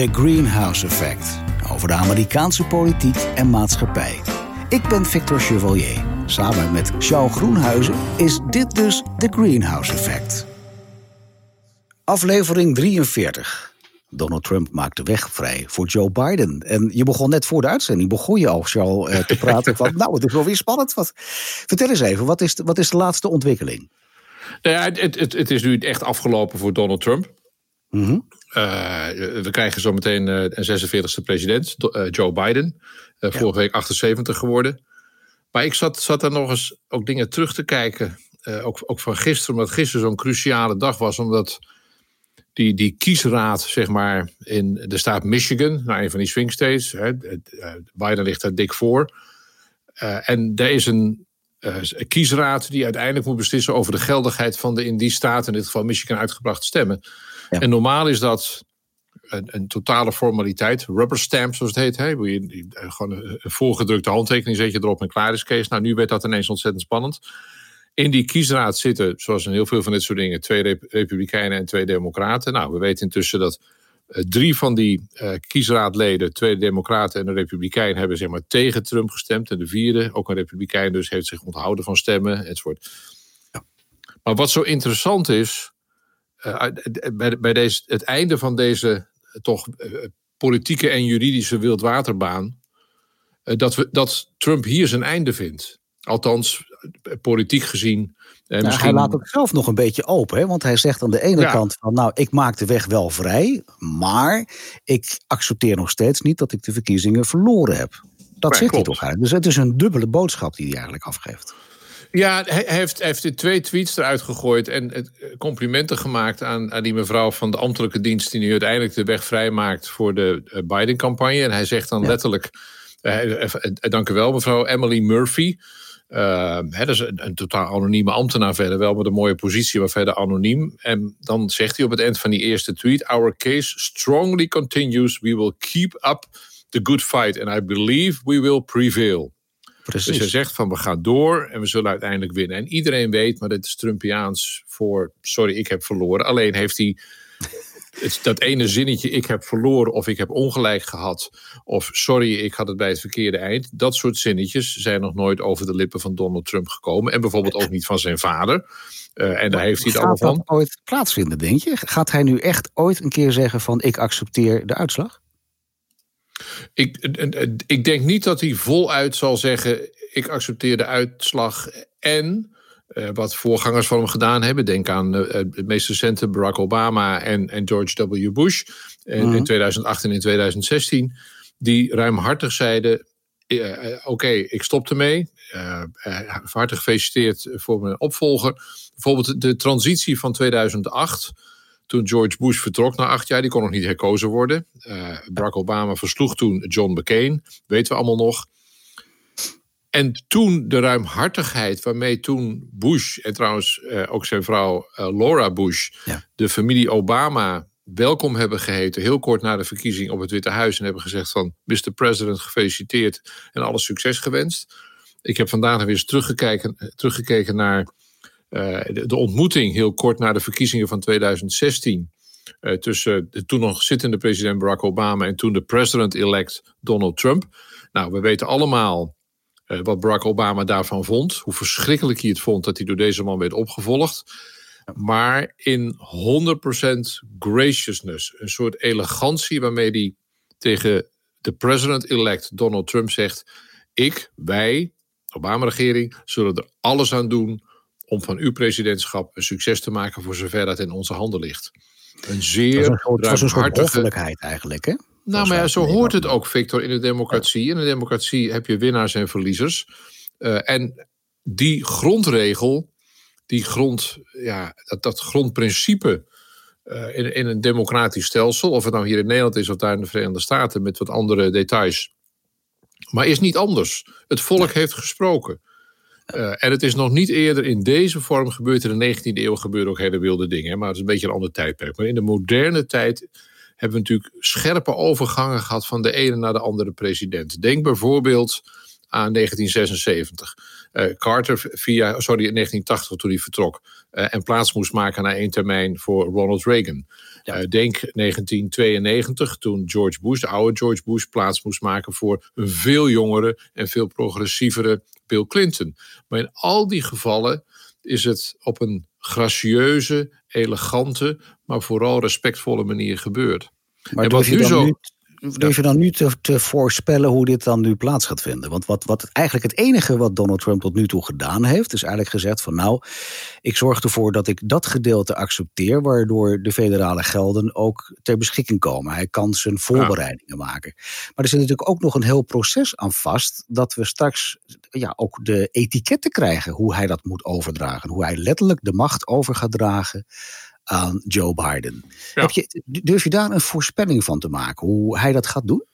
The Greenhouse Effect. Over de Amerikaanse politiek en maatschappij. Ik ben Victor Chevalier. Samen met Charles Groenhuizen is dit dus The Greenhouse Effect. Aflevering 43. Donald Trump maakt de weg vrij voor Joe Biden. En je begon net voor de uitzending, begon je al, Charles, eh, te praten van... nou, het is wel weer spannend. Wat... Vertel eens even, wat is, de, wat is de laatste ontwikkeling? Nou ja, het, het, het is nu echt afgelopen voor Donald Trump. Mhm. Uh, we krijgen zometeen uh, een 46e president, uh, Joe Biden. vorige week 78 geworden. Maar ik zat, zat daar nog eens ook dingen terug te kijken. ook, ook van gisteren, omdat gisteren zo'n cruciale dag was. Omdat die, die kiesraad, zeg maar, in de staat Michigan, nou, een van die swing states. Hè, Biden ligt daar dik voor. en er is een kiesraad die uiteindelijk moet beslissen over de geldigheid van de in die staat, in dit geval Michigan, uitgebrachte stemmen. Ja. En normaal is dat een, een, totale formaliteit. Rubber stamp, zoals het heet. Hè? Je, gewoon een voorgedrukte handtekening zet je erop en klaar is Kees. Nou, nu werd dat ineens ontzettend spannend. In die kiesraad zitten, zoals in heel veel van dit soort dingen, twee republikeinen en twee democraten. Nou, we weten intussen dat uh, drie van die uh, kiesraadleden, twee democraten en een republikein, hebben zeg maar tegen Trump gestemd. En de vierde, ook een republikein dus, heeft zich onthouden van stemmen, enzovoort. Ja. Maar wat zo interessant is, uh, bij, bij deze, het einde van deze toch politieke en juridische wildwaterbaan, dat, we, dat Trump hier zijn einde vindt. Althans, politiek gezien. Nou, misschien... Hij laat het zelf nog een beetje open, hè? want hij zegt aan de ene ja. kant van, nou, ik maak de weg wel vrij, maar ik accepteer nog steeds niet dat ik de verkiezingen verloren heb. Dat ja, zegt klopt. hij toch eigenlijk. Dus het is een dubbele boodschap die hij eigenlijk afgeeft. Ja, hij heeft, hij heeft twee tweets eruit gegooid en complimenten gemaakt aan, aan die mevrouw van de ambtelijke dienst die nu uiteindelijk de weg vrijmaakt voor de Biden-campagne. En hij zegt dan ja. letterlijk, uh, dank u wel mevrouw Emily Murphy. Uh, hè, dat is een, een, totaal anonieme ambtenaar verder, wel met een mooie positie, maar verder anoniem. En dan zegt hij op het eind van die eerste tweet: Our case strongly continues. We will keep up the good fight. And I believe we will prevail. Precies. Dus hij zegt van we gaan door en we zullen uiteindelijk winnen. En iedereen weet, maar dit is Trumpiaans voor sorry, ik heb verloren. Alleen heeft hij dat ene zinnetje, ik heb verloren of ik heb ongelijk gehad. Of sorry, ik had het bij het verkeerde eind. Dat soort zinnetjes zijn nog nooit over de lippen van Donald Trump gekomen. En bijvoorbeeld ook niet van zijn vader. Uh, en daar heeft hij het allemaal van. Gaat dat ooit plaatsvinden, denk je? Gaat hij nu echt ooit een keer zeggen van ik accepteer de uitslag? Ik, ik denk niet dat hij voluit zal zeggen: ik accepteer de uitslag en. Uh, wat voorgangers van hem gedaan hebben. Denk aan uh, het meest recente Barack Obama en, en George W. Bush in, Mhm. in 2008 en in 2016. Die ruimhartig zeiden: Oké, okay, ik stop ermee. hartig gefeliciteerd voor mijn opvolger. Bijvoorbeeld de transitie van 2008 toen George Bush vertrok na acht jaar, die kon nog niet herkozen worden. Uh, Barack Obama versloeg toen John McCain, weten we allemaal nog. En toen de ruimhartigheid waarmee toen Bush, en trouwens uh, ook zijn vrouw uh, Laura Bush, ja. de familie Obama welkom hebben geheten, heel kort na de verkiezing op het Witte Huis, en hebben gezegd van Mr. President, gefeliciteerd en alle succes gewenst. Ik heb vandaag weer eens teruggekeken, teruggekeken naar de, de, ontmoeting heel kort na de verkiezingen van 2016 uh, tussen de toen nog zittende president Barack Obama en toen de president-elect Donald Trump. Nou, we weten allemaal uh, wat Barack Obama daarvan vond, hoe verschrikkelijk hij het vond dat hij door deze man werd opgevolgd. Maar in 100% graciousness, een soort elegantie waarmee hij tegen de president-elect Donald Trump zegt: Ik, wij, Obama-regering, zullen er alles aan doen om van uw presidentschap een succes te maken voor zover dat in onze handen ligt. Een zeer Het was een soort hoffelijkheid eigenlijk, hè? Nou, maar ja, zo hoort het ook, Victor, in de democratie. In de democratie heb je winnaars en verliezers. Uh, en die grondregel, die grond, ja, dat, dat grondprincipe uh, in, in een democratisch stelsel, of het nou hier in Nederland is of daar in de Verenigde Staten met wat andere details, maar is niet anders. Het volk heeft gesproken. Uh, en het is nog niet eerder in deze vorm gebeurd. In de 19e eeuw gebeuren ook hele wilde dingen. Maar het is een beetje een ander tijdperk. Maar in de moderne tijd hebben we natuurlijk scherpe overgangen gehad van de ene naar de andere president. Denk bijvoorbeeld aan 1976. Uh, Carter via, sorry, 1980 toen hij vertrok. Uh, en plaats moest maken na één termijn voor Ronald Reagan. Ja. denk 1992, toen George Bush, de oude George Bush, plaats moest maken voor een veel jongere en veel progressievere Bill Clinton. Maar in al die gevallen is het op een gracieuze, elegante, maar vooral respectvolle manier gebeurd. Maar en wat nu zo. Durf je dan nu te, te, voorspellen hoe dit dan nu plaats gaat vinden? Want wat, wat eigenlijk het enige wat Donald Trump tot nu toe gedaan heeft, is eigenlijk gezegd van nou, ik zorg ervoor dat ik dat gedeelte accepteer, waardoor de federale gelden ook ter beschikking komen. Hij kan zijn voorbereidingen maken. Maar er zit natuurlijk ook nog een heel proces aan vast, dat we straks ja, ook de etiketten krijgen, hoe hij dat moet overdragen. Hoe hij letterlijk de macht over gaat dragen aan Joe Biden. Heb je, durf je daar een voorspelling van te maken, hoe hij dat gaat doen?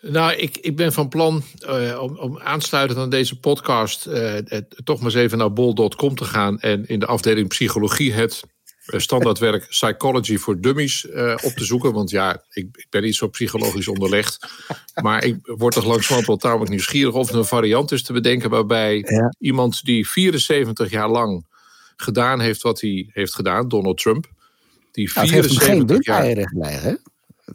Nou, ik, ik ben van plan uh, om, om aansluitend aan deze podcast uh, toch maar eens even naar bol.com te gaan en in de afdeling psychologie het standaardwerk Psychology for Dummies op te zoeken. Want ja, ik, ik, ben niet zo psychologisch onderlegd. Maar ik word toch langzamerhand wel tamelijk nieuwsgierig of er een variant is te bedenken waarbij iemand die 74 jaar lang gedaan heeft wat hij heeft gedaan, Donald Trump. Die 74 jaar. Hè?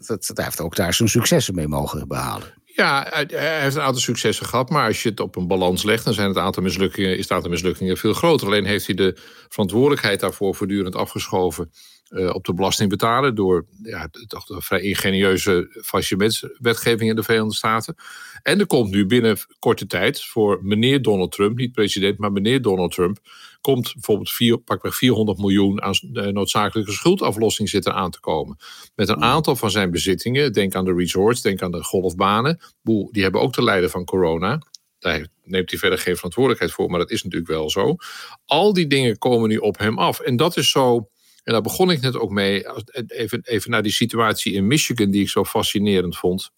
Dat, hij heeft ook daar zijn successen mee mogen behalen. Ja, hij, heeft een aantal successen gehad. Maar als je het op een balans legt, dan zijn het aantal mislukkingen, is het aantal mislukkingen veel groter. Alleen heeft hij de verantwoordelijkheid daarvoor voortdurend afgeschoven uh, op de belastingbetaler. Door ja, toch een vrij ingenieuze faillissementswetgeving in de Verenigde Staten. En er komt nu binnen korte tijd voor meneer Donald Trump, niet president, maar meneer Donald Trump, komt bijvoorbeeld vier, pakweg 400 miljoen aan noodzakelijke schuldaflossing zitten aan te komen. Met een aantal van zijn bezittingen, denk aan de resorts, denk aan de golfbanen, die hebben ook te lijden van corona. Daar neemt hij verder geen verantwoordelijkheid voor, maar dat is natuurlijk wel zo. Al die dingen komen nu op hem af. En dat is zo. En daar begon ik net ook mee. Even, even naar die situatie in Michigan, die ik zo fascinerend vond.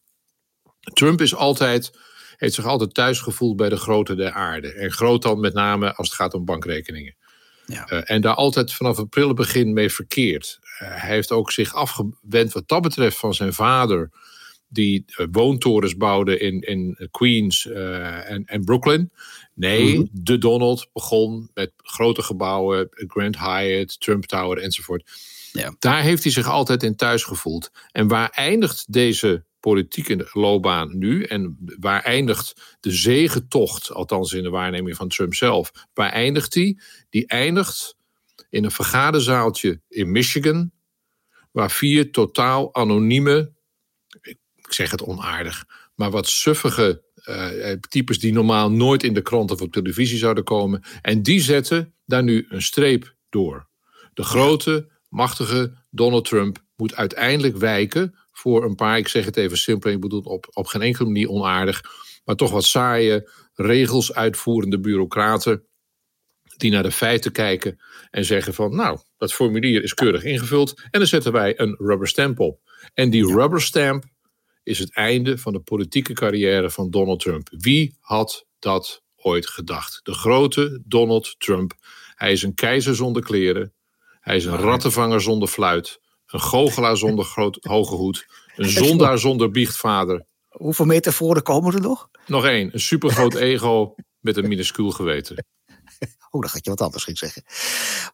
Trump is altijd heeft zich altijd thuis gevoeld bij de grote der aarde. En groot dan met name als het gaat om bankrekeningen. Ja. Uh, en daar altijd vanaf het prille begin mee verkeerd. Uh, hij heeft ook zich afgewend wat dat betreft van zijn vader, die uh, woontorens bouwde in, in Queens en, en Brooklyn. Nee, mm -hmm. de Donald begon met grote gebouwen, Grand Hyatt, Trump Tower enzovoort. Ja. Daar heeft hij zich altijd in thuis gevoeld. En waar eindigt deze politieke loopbaan nu? En waar eindigt de zegentocht, althans in de waarneming van Trump zelf, waar eindigt die? Die eindigt in een vergaderzaaltje in Michigan, waar vier totaal anonieme, ik zeg het onaardig, maar wat suffige uh, types die normaal nooit in de krant of op televisie zouden komen. En die zetten daar nu een streep door. De grote, machtige Donald Trump moet uiteindelijk wijken voor een paar, ik zeg het even simpel, ik bedoel op, op geen enkele manier onaardig, maar toch wat saaie, regels uitvoerende bureaucraten die naar de feiten kijken en zeggen van nou, dat formulier is keurig ingevuld en dan zetten wij een rubber stamp op. En die rubber stamp is het einde van de politieke carrière van Donald Trump. Wie had dat ooit gedacht? De grote Donald Trump. Hij is een keizer zonder kleren. Hij is een rattenvanger zonder fluit. Een goochelaar zonder groot, hoge hoed. Een zondaar zonder biechtvader. Hoeveel metaforen komen er nog? Nog één. Een supergroot ego met een minuscuul geweten. Oh, dan gaat je wat anders ging zeggen.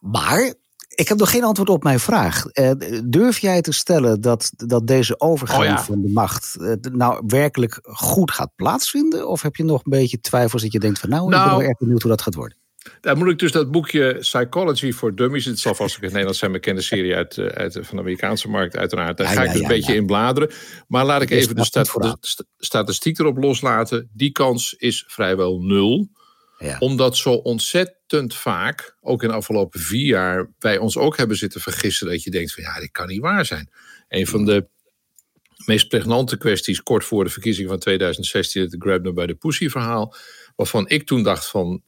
Maar ik heb nog geen antwoord op mijn vraag. Uh, durf jij te stellen dat, dat deze overgang oh van de macht uh, nou werkelijk goed gaat plaatsvinden? Of heb je nog een beetje twijfels dat je denkt van nou, nou ik ben nou, wel erg benieuwd hoe dat gaat worden? Daar moet ik dus dat boekje Psychology for Dummies. Het zal vast ook in het Nederlands zijn bekende serie uit, eh, uit, van de Amerikaanse markt, uiteraard. Daar ga ik dus een beetje in bladeren. Maar laat ik even de, stat, de, statistiek erop loslaten. Die kans is vrijwel nul. Omdat zo ontzettend vaak, ook in de afgelopen vier jaar, wij ons ook hebben zitten vergissen dat je denkt van ja, dit kan niet waar zijn. Een van de meest pregnante kwesties kort voor de verkiezing van 2016, het Grab No by the Pussy verhaal, waarvan ik toen dacht van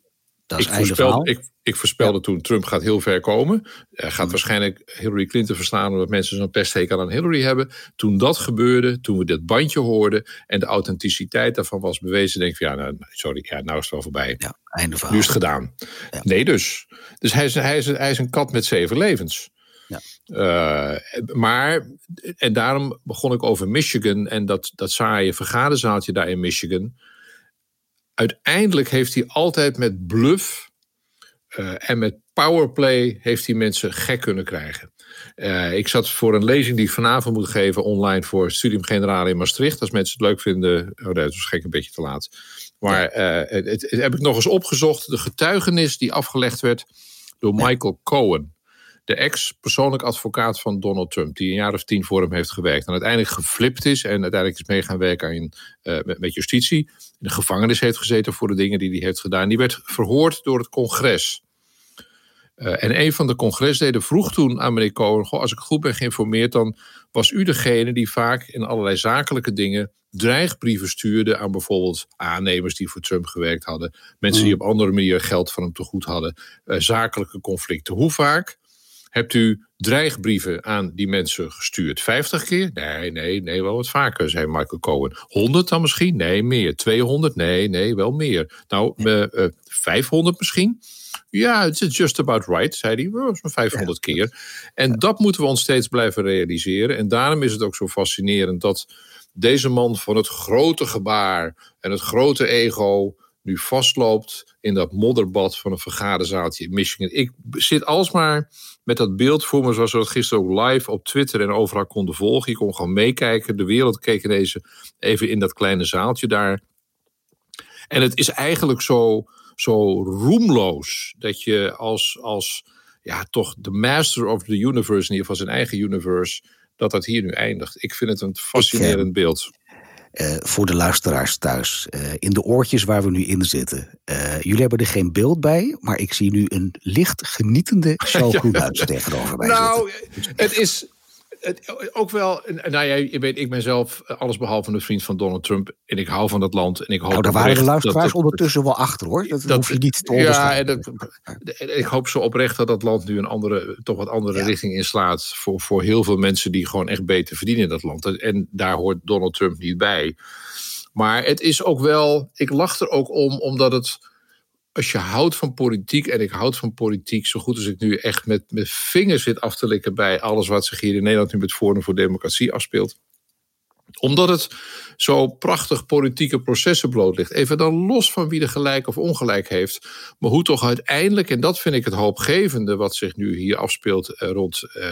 dat ik, voorspelde, ik, ik voorspelde toen, Trump gaat heel ver komen. Hij gaat mm. waarschijnlijk Hillary Clinton verslaan omdat mensen zo'n pesthekel aan Hillary hebben. Toen dat gebeurde, toen we dit bandje hoorden en de authenticiteit daarvan was bewezen, denk ik van ja, nou, sorry, ja, nou is het wel voorbij. Ja, einde verhaal. Nu is het gedaan. Ja. Nee dus. Dus hij is, hij, is, hij is een kat met zeven levens. Ja. Uh, maar, en daarom begon ik over Michigan en dat, dat saaie vergaderzaaltje daar in Michigan uiteindelijk heeft hij altijd met bluff uh, en met powerplay heeft hij mensen gek kunnen krijgen. Uh, ik zat voor een lezing die ik vanavond moet geven online voor Studium Generale in Maastricht. Als mensen het leuk vinden, oh, dat is waarschijnlijk een beetje te laat. Maar uh, het, het, heb ik nog eens opgezocht. De getuigenis die afgelegd werd door Michael Cohen. De ex-persoonlijk advocaat van Donald Trump. Die een jaar of tien voor hem heeft gewerkt. En uiteindelijk geflipt is. En uiteindelijk is mee gaan werken in, uh, met, met, justitie. In de gevangenis heeft gezeten voor de dingen die hij heeft gedaan. Die werd verhoord door het congres. Uh, en een van de congresleden vroeg toen aan meneer Cohen: Goh, als ik goed ben geïnformeerd, dan was u degene die vaak in allerlei zakelijke dingen dreigbrieven stuurde aan bijvoorbeeld aannemers die voor Trump gewerkt hadden, mensen die op andere manier geld van hem te goed hadden, uh, zakelijke conflicten. Hoe vaak hebt u dreigbrieven aan die mensen gestuurd? 50 keer? Nee, nee, nee, wel wat vaker, zei Michael Cohen. 100 dan misschien? Nee, meer. 200? Nee, nee, wel meer. Nou, uh, 500 misschien? Ja, it's just about right, zei hij. Oh, zo'n 500 keer. En dat moeten we ons steeds blijven realiseren. En daarom is het ook zo fascinerend dat deze man van het grote gebaar en het grote ego nu vastloopt in dat modderbad van een vergaderzaaltje in Michigan. Ik zit alsmaar met dat beeld voor me, zoals we dat gisteren ook live op Twitter en overal konden volgen. Je kon gewoon meekijken. De wereld keek ineens even in dat kleine zaaltje daar. En het is eigenlijk zo zo roemloos. Dat je als, als ja, toch de master of the universe, in ieder geval zijn eigen universe, dat dat hier nu eindigt. Ik vind het een fascinerend beeld. Uh, voor de luisteraars thuis, uh, in de oortjes waar we nu in zitten. Uh, jullie hebben er geen beeld bij, maar ik zie nu een licht genietende Saul ja. tegenover mij Nou, zitten. het is, het, ook wel, nou ja, je weet, ik ben zelf alles behalve een vriend van Donald Trump. En ik hou van dat land. En ik hoop nou, daar waren de luisteraars ondertussen wel achter hoor. Dat, dat hoef je niet te Ja, en dat, ik hoop zo oprecht dat dat land nu een andere, toch wat andere ja. richting inslaat. Voor, voor heel veel mensen die gewoon echt beter verdienen in dat land. En daar hoort Donald Trump niet bij. Maar het is ook wel, ik lach er ook om, omdat het als je houdt van politiek, en ik houd van politiek zo goed als ik nu echt met mijn vingers zit af te likken bij alles wat zich hier in Nederland nu met Forum voor Democratie afspeelt. Omdat het zo prachtig politieke processen blootligt. Even dan los van wie er gelijk of ongelijk heeft. Maar hoe toch uiteindelijk, en dat vind ik het hoopgevende wat zich nu hier afspeelt eh, rond uh,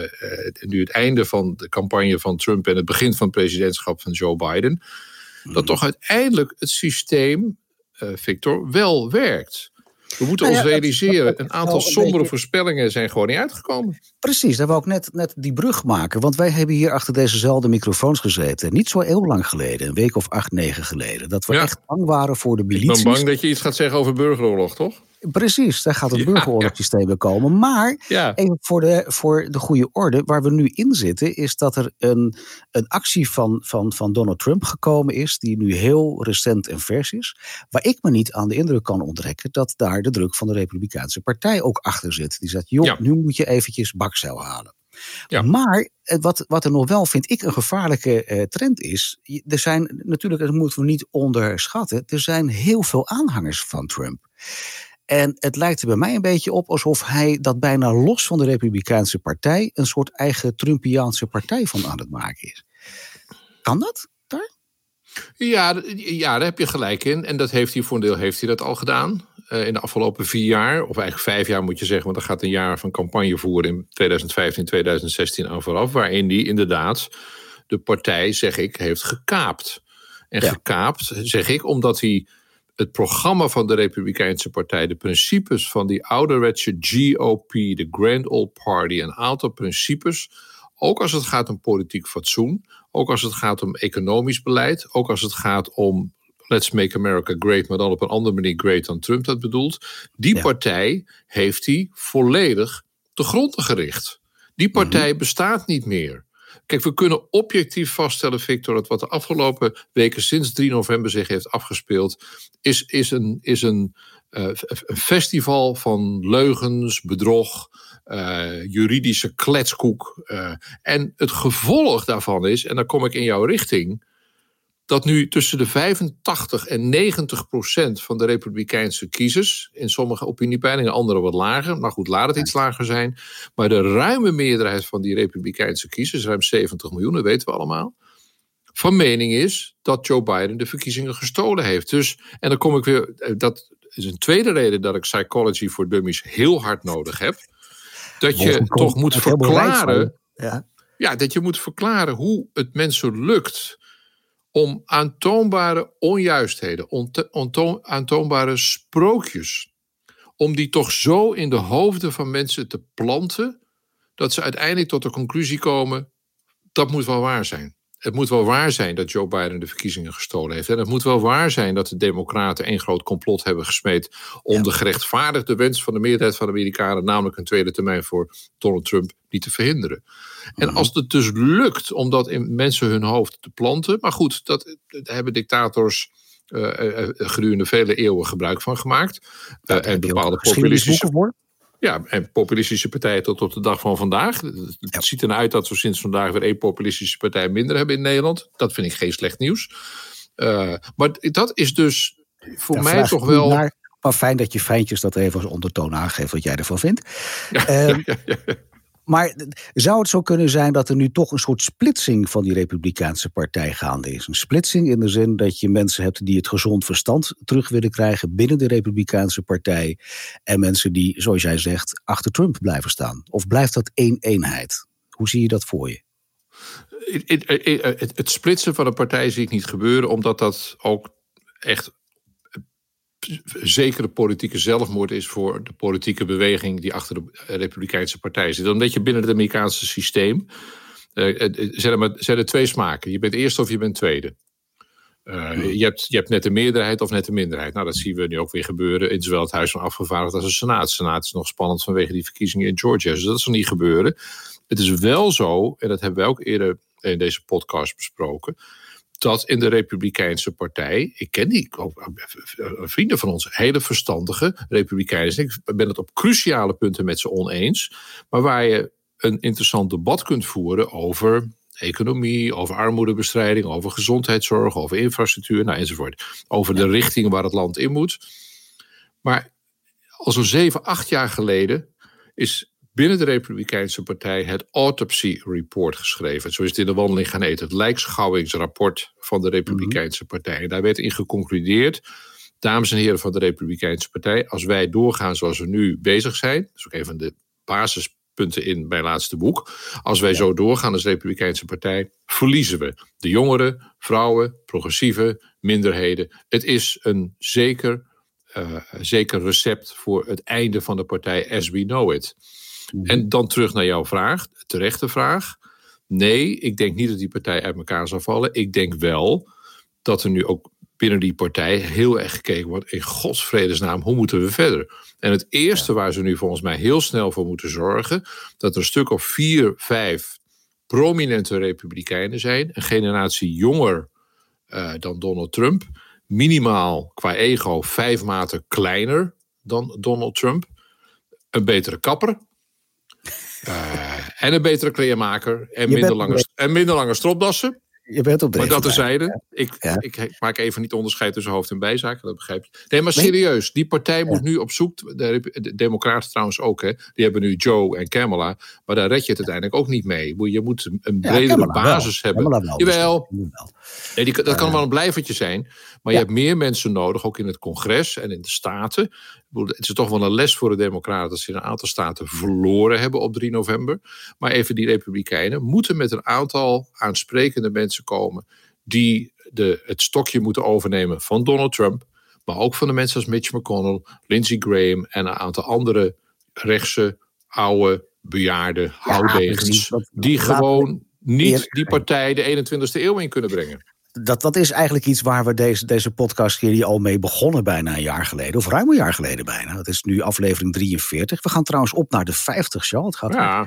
nu het einde van de campagne van Trump en het begin van het presidentschap van Joe Biden. Dat hmm. toch uiteindelijk het systeem, uh, Victor, wel werkt. We moeten nou ja, ons realiseren, een aantal sombere beetje... voorspellingen zijn gewoon niet uitgekomen. Precies, daar wil ik net, net die brug maken. Want wij hebben hier achter dezezelfde microfoons gezeten. Niet zo heel lang geleden, een week of acht, negen geleden. Dat we ja. echt bang waren voor de militie. Ik ben bang dat je iets gaat zeggen over burgeroorlog, toch? Precies, daar gaat het ja, burgeroorlogssysteem ja. komen. Maar ja. even voor de, voor de goede orde, waar we nu in zitten, is dat er een, een actie van, van, van Donald Trump gekomen is, die nu heel recent en vers is. Waar ik me niet aan de indruk kan onttrekken dat daar de druk van de Republikeinse Partij ook achter zit. Die zegt, joh, nu moet je eventjes bakcel halen. Ja. Maar wat, wat er nog wel, vind ik, een gevaarlijke uh, trend is. Er zijn natuurlijk, dat moeten we niet onderschatten. Er zijn heel veel aanhangers van Trump. En het lijkt er bij mij een beetje op alsof hij dat bijna los van de Republikeinse Partij een soort eigen Trumpiaanse partij van aan het maken is. Kan dat? Daar? Ja, ja, daar heb je gelijk in. En dat heeft hij voor een deel heeft hij dat al gedaan. Uh, in de afgelopen vier jaar, of eigenlijk vijf jaar moet je zeggen, want er gaat een jaar van campagne voeren in 2015, 2016 aan vooraf, waarin hij inderdaad de partij, zeg ik, heeft gekaapt. En ja. gekaapt, zeg ik, omdat hij het programma van de Republikeinse Partij, de principes van die ouderwetse GOP, de Grand Old Party, een aantal principes, ook als het gaat om politiek fatsoen, ook als het gaat om economisch beleid, ook als het gaat om Let's Make America Great, maar dan op een andere manier great dan Trump dat bedoelt. Die ja. partij heeft hij volledig te gronden gericht. Die partij mm -hmm. bestaat niet meer. Kijk, we kunnen objectief vaststellen, Victor, dat wat de afgelopen weken sinds 3 november zich heeft afgespeeld, is, is een, is een, uh, een festival van leugens, bedrog, uh, juridische kletskoek. Uh, en het gevolg daarvan is, en dan kom ik in jouw richting, dat nu tussen de 85 en 90 procent van de Republikeinse kiezers, in sommige opiniepeilingen, andere wat lager, maar goed, laat het iets lager zijn, maar de ruime meerderheid van die Republikeinse kiezers, ruim 70 miljoen, dat weten we allemaal, van mening is dat Joe Biden de verkiezingen gestolen heeft. Dus, en dan kom ik weer, dat is een tweede reden dat ik Psychology for Dummies heel hard nodig heb. dat je toch moet verklaren. Ja. ja, dat je moet verklaren hoe het mensen lukt om aantoonbare onjuistheden, aantoonbare sprookjes, om die toch zo in de hoofden van mensen te planten, dat ze uiteindelijk tot de conclusie komen, dat moet wel waar zijn. Het moet wel waar zijn dat Joe Biden de verkiezingen gestolen heeft. En het moet wel waar zijn dat de Democraten één groot complot hebben gesmeed. om de gerechtvaardigde wens van de meerderheid van de Amerikanen, namelijk een tweede termijn voor Donald Trump, niet te verhinderen. En mhm. als het dus lukt om dat in mensen hun hoofd te planten. Maar goed, dat, dat hebben dictators. Uh, gedurende vele eeuwen gebruik van gemaakt. en bepaalde populistische. Ja, en populistische partijen tot op de dag van vandaag. Het ziet er uit dat we sinds vandaag weer één populistische partij minder hebben in Nederland. Dat vind ik geen slecht nieuws. Uh, maar dat is dus voor mij toch wel. maar fijn dat je fijntjes dat even als ondertoon aangeeft wat jij ervan vindt. Ja, ja, maar zou het zo kunnen zijn dat er nu toch een soort splitsing van die Republikeinse partij gaande is? Een splitsing in de zin dat je mensen hebt die het gezond verstand terug willen krijgen binnen de Republikeinse partij. En mensen die, zoals jij zegt, achter Trump blijven staan. Of blijft dat één eenheid? Hoe zie je dat voor je? Het, het splitsen van een partij zie ik niet gebeuren, omdat dat ook echt zekere politieke zelfmoord is voor de politieke beweging die achter de Republikeinse Partij zit. Omdat je binnen het Amerikaanse systeem. Uh, zijn, er zijn er twee smaken. Je bent eerste of je bent tweede. Uh, je, hebt, je hebt net de meerderheid of net de minderheid. Nou, dat zien we nu ook weer gebeuren in zowel het Huis van Afgevaardigden als de Senaat. De Senaat is nog spannend vanwege die verkiezingen in Georgia. Dus dat zal niet gebeuren. Het is wel zo, en dat hebben we ook eerder in deze podcast besproken dat in de Republikeinse Partij, ik ken die ook, eh, vrienden van ons, hele verstandige Republikeinen. Ik ben het op cruciale punten met ze oneens, maar waar je een interessant debat kunt voeren over economie, over armoedebestrijding, over gezondheidszorg, over infrastructuur, nou, enzovoort. Over de richting waar het land in moet. Maar al zo'n zeven, acht jaar geleden is binnen de Republikeinse Partij het Autopsy Report geschreven. Zo is het in de wandeling gaan eten. Het lijkschouwingsrapport van de Republikeinse mhm. Partij. En daar werd in geconcludeerd, dames en heren van de Republikeinse Partij, als wij doorgaan zoals we nu bezig zijn, dat is ook een van de basispunten in mijn laatste boek. Als wij zo doorgaan als Republikeinse Partij, verliezen we de jongeren, vrouwen, progressieve minderheden. Het is een zeker, uh, zeker recept voor het einde van de partij as we know it. Mhm. En dan terug naar jouw vraag, terechte vraag. Nee, ik denk niet dat die partij uit elkaar zal vallen. Ik denk wel dat er nu ook binnen die partij heel erg gekeken wordt. In Gods vredesnaam, hoe moeten we verder? En het eerste waar ze nu volgens mij heel snel voor moeten zorgen. dat er een stuk of vier, vijf prominente republikeinen zijn. Een generatie jonger uh, dan Donald Trump. Minimaal qua ego vijf maten kleiner dan Donald Trump. Een betere kapper. Uh, en een betere kleermaker. En minder, lange, en minder lange stropdassen. Je bent op Maar dat terzijde. Ik, ik maak even niet onderscheid tussen hoofd- en bijzaken, dat begrijp je. Nee, maar serieus. Die partij moet nu op zoek. De, Democraten trouwens ook, hè. Die hebben nu Joe en Kamala. Maar daar red je het uiteindelijk ook niet mee. Je moet een bredere basis hebben. Wel. Jawel. Nee, die, dat kan wel een blijvertje zijn. Maar je hebt meer mensen nodig, ook in het congres en in de staten. Het is toch wel een les voor de Democraten dat ze in een aantal staten verloren hebben op 3 november. Maar even die Republikeinen moeten met een aantal aansprekende mensen komen die de, het stokje moeten overnemen van Donald Trump. Maar ook van de mensen als Mitch McConnell, Lindsey Graham en een aantal andere rechtse, oude, bejaarde houdegens. die gewoon niet die partij de 21ste eeuw in kunnen brengen dat, dat is eigenlijk iets waar we deze, deze podcast-serie al mee begonnen bijna een jaar geleden. Of ruim een jaar geleden bijna. Dat is nu aflevering 43. We gaan trouwens op naar de 50, Charles. Het gaat ja.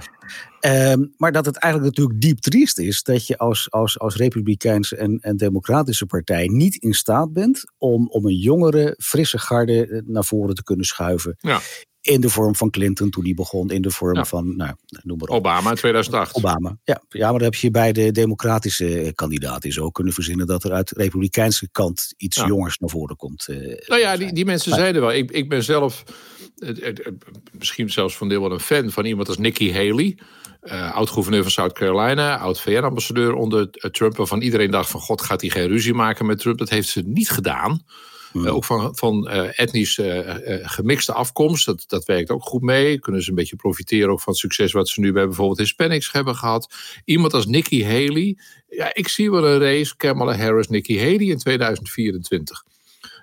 Ehm, maar dat het eigenlijk natuurlijk diep triest is dat je als, als, als Republikeinse en, en Democratische partij niet in staat bent om, om een jongere, frisse garde eh, naar voren te kunnen schuiven. Ja. In de vorm van Clinton toen die begon. In de vorm van, nou, noem maar op. Obama in 2008. Obama, ja. Ja, maar dan heb je bij de democratische kandidaten zo kunnen verzinnen... dat er uit de republikeinse kant iets jongers naar voren komt. Uh, nou ja, die, die mensen zeiden wel. Ik, ik ben zelf misschien zelfs van deel wel een fan van iemand als Nikki Haley... Uh, oud-gouverneur van South Carolina, oud-VN-ambassadeur onder Trump... waarvan iedereen dacht van god, gaat hij geen ruzie maken met Trump? Dat heeft ze niet gedaan... Hmm. ook van, van etnisch gemixte afkomst. Dat, dat werkt ook goed mee. Kunnen ze een beetje profiteren ook van het succes wat ze nu bij bijvoorbeeld Hispanics hebben gehad. Iemand als Nikki Haley. Ja, ik zie wel een race. Kamala Harris, Nikki Haley in 2024.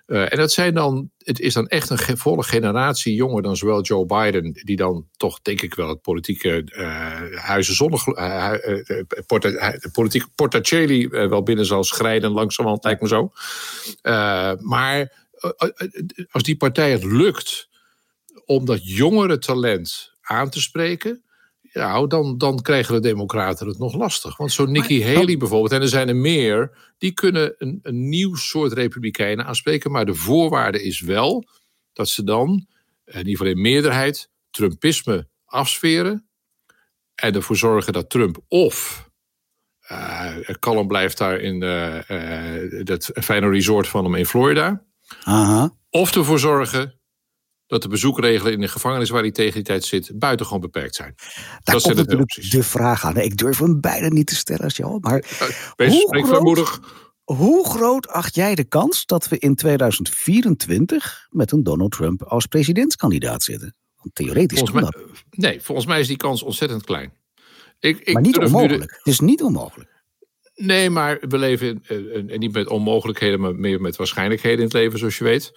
Uh, en dat zijn dan, het is dan echt een volle generatie jonger dan zowel Joe Biden, die dan toch denk ik wel het politieke uh, huizen zonnig, uh, porta, politieke portacelli wel binnen zal schrijden langzamerhand, lijkt me zo. maar als die partij het lukt om dat jongere talent aan te spreken, nou, dan, dan krijgen de Democraten het nog lastig. Want zo'n Nikki Haley bijvoorbeeld, en er zijn er meer, die kunnen een, een nieuw soort Republikeinen aanspreken. Maar de voorwaarde is wel dat ze dan, in ieder geval in meerderheid, Trumpisme afsferen. En ervoor zorgen dat Trump of uh, blijft daar in uh, uh, dat fijne resort van hem in Florida. Aha. Of ervoor zorgen dat de bezoekregelen in de gevangenis waar hij tegen die tijd zit buitengewoon beperkt zijn. Daar dat komt natuurlijk de vraag aan. Ik durf hem bijna niet te stellen, als jou, maar Wees hoe groot, hoe groot acht jij de kans dat we in 2024 met een Donald Trump als presidentskandidaat zitten? Want theoretisch volgens mij, Nee, volgens mij is die kans ontzettend klein. Ik, ik maar niet onmogelijk. Het is niet onmogelijk. Nee, maar we leven in, niet met onmogelijkheden, maar meer met waarschijnlijkheden in het leven, zoals je weet.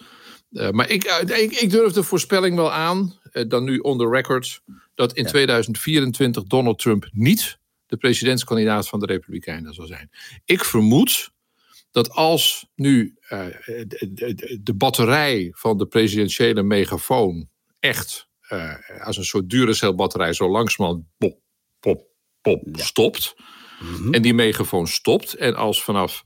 Uh, maar ik, uh, ik, ik, durf de voorspelling wel aan, uh, dan nu on the record, dat in ja. 2024 Donald Trump niet de presidentskandidaat van de Republikeinen zal zijn. Ik vermoed dat als nu de, de, de, batterij van de presidentiële megafoon echt als een soort dure batterij zo langzamerhand pop, pop, pop ja. stopt. Mm -hmm. En die megafoon stopt. En als vanaf